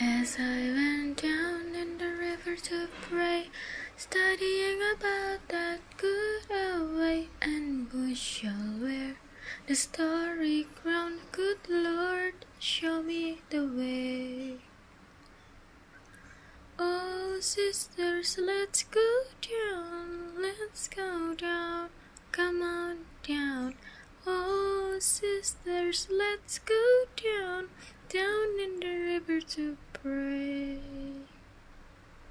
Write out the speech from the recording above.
As I went down in the river to pray, studying about that good away and bushel where the starry crown, good Lord, show me the way. Oh, sisters, let's go down, let's go down, come on down. Oh, sisters, let's go down, down in the river to pray.